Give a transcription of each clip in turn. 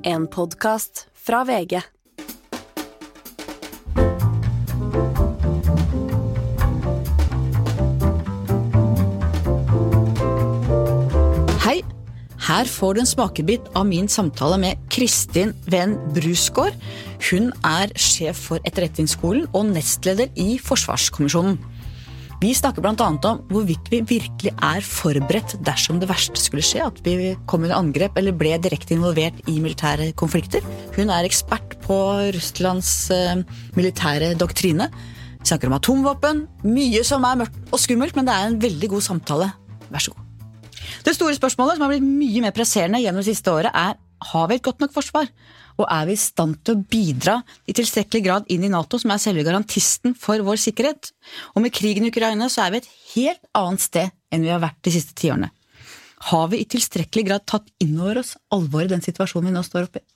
En podkast fra VG. Hei! Her får du en smakebit av min samtale med Kristin Venn Brusgaard. Hun er sjef for Etterretningsskolen og nestleder i Forsvarskommisjonen. Vi snakker bl.a. om hvorvidt vi virkelig er forberedt dersom det verste skulle skje, at vi kom under angrep eller ble direkte involvert i militære konflikter. Hun er ekspert på Russlands eh, militære doktrine. Vi snakker om atomvåpen. Mye som er mørkt og skummelt, men det er en veldig god samtale. Vær så god. Det store spørsmålet, som har blitt mye mer presserende gjennom det siste året, er har vi et godt nok forsvar? Og er vi i stand til å bidra i tilstrekkelig grad inn i Nato, som er selve garantisten for vår sikkerhet? Og med krigen i Ukraina så er vi et helt annet sted enn vi har vært de siste tiårene. Har vi i tilstrekkelig grad tatt inn over oss alvoret i den situasjonen vi nå står oppe i?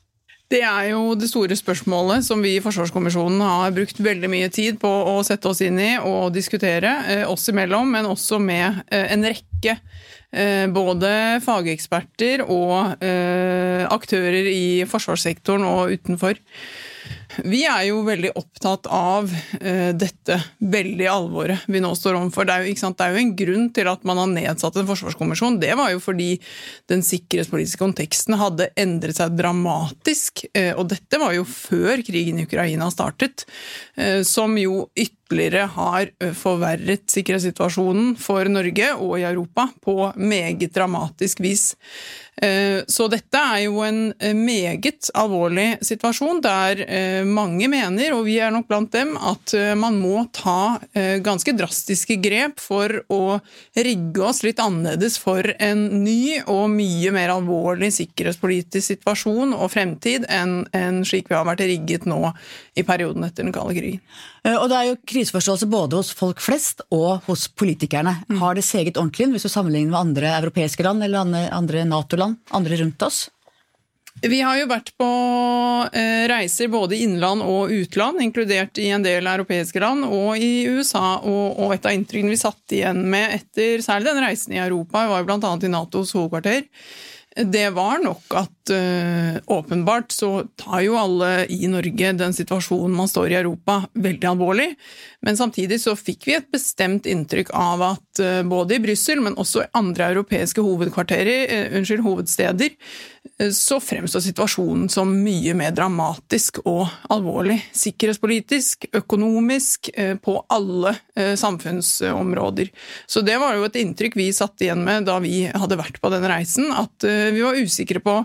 Det er jo det store spørsmålet som vi i Forsvarskommisjonen har brukt veldig mye tid på å sette oss inn i og diskutere, eh, oss imellom, men også med eh, en rekke eh, både fageksperter og aktører i forsvarssektoren og utenfor. Vi er jo veldig opptatt av uh, dette veldig alvoret vi nå står overfor. Det, det, er jo en grunn til at man har nedsatt en forsvarskommisjon. Det var jo fordi den sikkerhetspolitiske konteksten hadde endret seg dramatisk. Uh, og dette var jo før krigen i Ukraina startet, uh, som jo ytterligere har forverret sikkerhetssituasjonen for Norge og i Europa på meget dramatisk vis. Så dette er jo en meget alvorlig situasjon der mange mener, og vi er nok blant dem, at eh, man må ta eh, ganske drastiske grep for å rigge oss litt annerledes for en ny og mye mer alvorlig sikkerhetspolitisk situasjon og fremtid enn slik vi har vært rigget nå i perioden etter den kalde krigen. Eh, og det er jo kriseforståelse både hos folk flest og hos politikerne. Mm. Har det seget ordentlig hvis du sammenligner med andre europeiske land eller andre Nato-land, andre rundt oss? Vi har jo vært på eh, reiser både innland og utland, inkludert i en del europeiske land og i USA. Og et av inntrykkene vi satt igjen med etter særlig den reisen i Europa, var jo bl.a. i Natos hovedkvarter. Det var nok at uh, åpenbart så tar jo alle i Norge den situasjonen man står i Europa, veldig alvorlig. Men samtidig så fikk vi et bestemt inntrykk av at uh, både i Brussel, men også i andre europeiske hovedkvarterer, uh, unnskyld, hovedsteder, så fremstår situasjonen som mye mer dramatisk og alvorlig. Sikkerhetspolitisk, økonomisk, på alle samfunnsområder. Så det var jo et inntrykk vi satt igjen med da vi hadde vært på den reisen, at vi var usikre på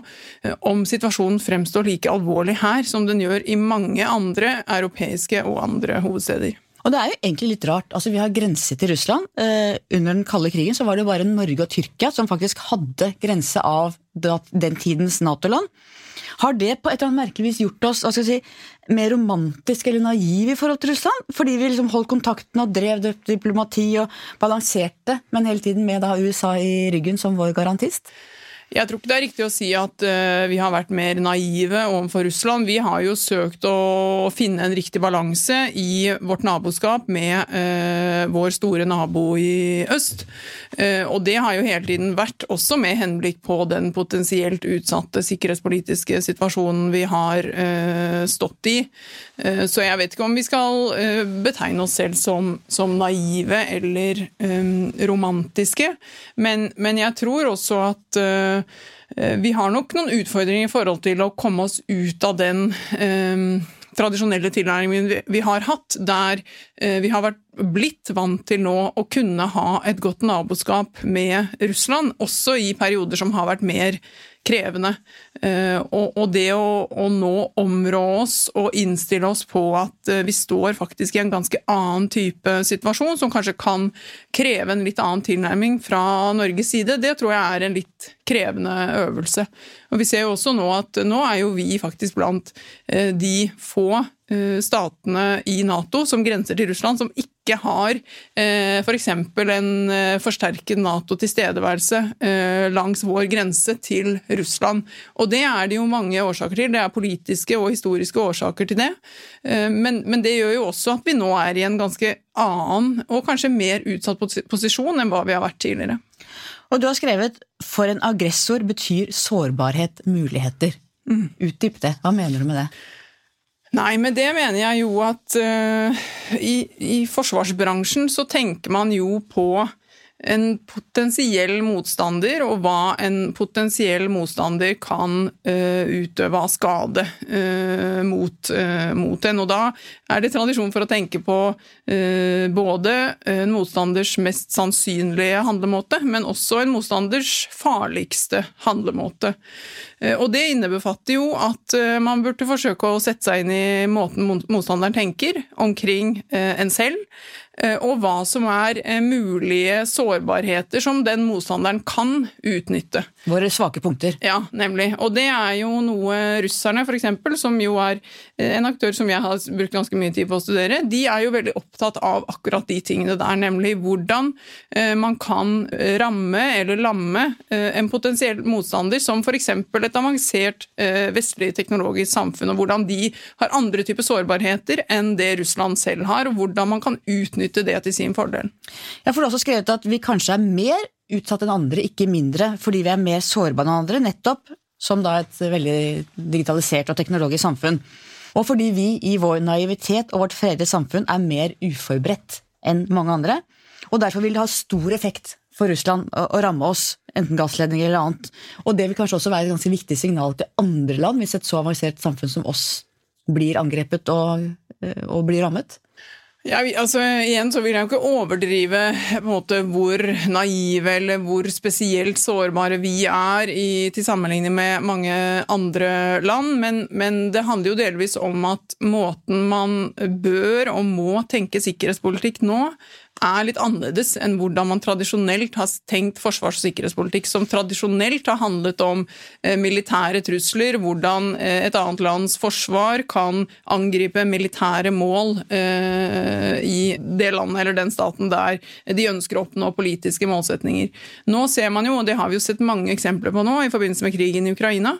eh, om situasjonen fremstår like alvorlig her som den gjør i mange andre europeiske og andre hovedsteder. Og det er jo egentlig litt rart. Altså, Vi har grense til Russland. Eh, under den kalde krigen så var det jo bare Norge og Tyrkia som faktisk hadde grense av den tidens Nato-land. Har det på et eller annet merkelig vis gjort oss si, mer romantiske eller naive i forhold til Russland? Fordi vi liksom holdt kontakten og drev diplomati og balanserte, men hele tiden med da USA i ryggen som vår garantist? Jeg tror ikke det er riktig å si at uh, vi har vært mer naive overfor Russland. Vi har jo søkt å finne en riktig balanse i vårt naboskap med uh, vår store nabo i øst. Uh, og det har jo hele tiden vært også med henblikk på den potensielt utsatte sikkerhetspolitiske situasjonen vi har stått i. så jeg vet ikke om vi skal betegne oss selv som, som naive eller romantiske, men, men, jeg tror også at Eh, vi har nok noen utfordringer i forhold til å komme oss ut av den eh, tradisjonelle tilnærmingen vi har hatt, der eh, vi har vært blitt vant til nå å kunne ha et godt naboskap med Russland, også i perioder som har vært mer krevende. Eh, og det å, nå områ oss og innstille oss på at eh, vi står faktisk i en ganske annen type situasjon, som kanskje kan kreve en litt annen tilnærming fra Norges side, det tror jeg er en litt krevende øvelse. Og Vi ser jo også nå at nå er jo vi faktisk blant eh, de få statene i Nato som grenser til Russland, som ikke har eh, f.eks. For en eh, forsterket Nato-tilstedeværelse eh, langs vår grense til Russland. Og det er det jo mange årsaker til. Det er politiske og historiske årsaker til det. Eh, men, men, det gjør jo også at vi nå er i en ganske annen og kanskje mer utsatt posisjon enn hva vi har vært tidligere. Og du har skrevet 'For en aggressor betyr sårbarhet muligheter'. Utdyp det. Hva mener du med det? Nei, med det mener jeg jo at uh, i, i, forsvarsbransjen så tenker man jo på en potensiell motstander, og hva en potensiell motstander kan uh, utøve av skade uh, mot, uh, mot, en. Og da er det tradisjon for å tenke på både en motstanders mest sannsynlige handlemåte, men også en motstanders farligste handlemåte. Og det innebefatter jo at man burde forsøke å sette seg inn i måten motstanderen tenker omkring en selv. Eh, og hva som er eh, mulige sårbarheter som den motstanderen kan utnytte. Våre svake punkter. Ja, nemlig. Og det er jo noe russerne, f.eks., som jo er eh, en aktør som jeg har brukt ganske mye tid på å studere, de er jo veldig opptatt av akkurat de tingene der, nemlig hvordan man kan ramme eller lamme en potensiell motstander som f.eks. et avansert vestlig teknologisk samfunn, og hvordan de har andre typer sårbarheter enn det Russland selv har, og hvordan man kan utnytte utnytte det til sin fordel. Du har også skrevet at vi kanskje er mer utsatt enn andre, ikke mindre, fordi vi er mer sårbare enn andre, nettopp som da et veldig digitalisert og teknologisk samfunn. Og fordi vi i vår naivitet og vårt fredelige samfunn er mer uforberedt enn mange andre. Og derfor vil det ha stor effekt for Russland å, ramme oss, enten gassledninger eller annet. Og det vil kanskje også være et ganske viktig signal til andre land hvis et så avansert samfunn som oss blir angrepet og, og blir rammet. Ja, altså, igjen så vil jeg jo ikke overdrive måte, hvor naive eller hvor spesielt sårbare vi er i, til sammenligning med mange andre land, men, men, det handler jo delvis om at måten man bør og må tenke sikkerhetspolitikk nå, er litt annerledes enn hvordan man tradisjonelt har tenkt forsvars- og sikkerhetspolitikk, som tradisjonelt har handlet om eh, militære trusler, hvordan eh, et annet lands forsvar kan angripe militære mål eh, i det landet eller den staten der de ønsker å oppnå politiske målsetninger. Nå ser man jo, og det har vi jo sett mange eksempler på nå i forbindelse med krigen i Ukraina,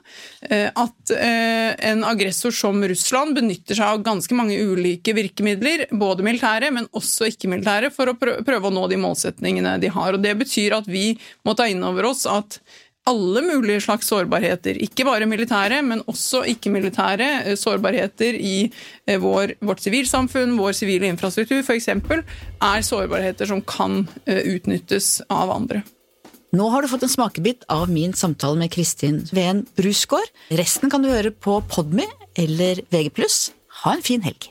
at en aggressor som Russland benytter seg av ganske mange ulike virkemidler, både militære, men også ikke-militære, for å prøve å nå de målsetningene de har. Og Det betyr at vi må ta inn over oss at alle mulige slags sårbarheter, ikke bare militære, men også ikke-militære eh, sårbarheter i eh, vår, vårt sivilsamfunn, vår sivile infrastruktur f.eks., er sårbarheter som kan eh, utnyttes av andre. Nå har du fått en smakebit av min samtale med Kristin Ven Brusgaard. Resten kan du høre på Podme eller VG+. Ha en fin helg.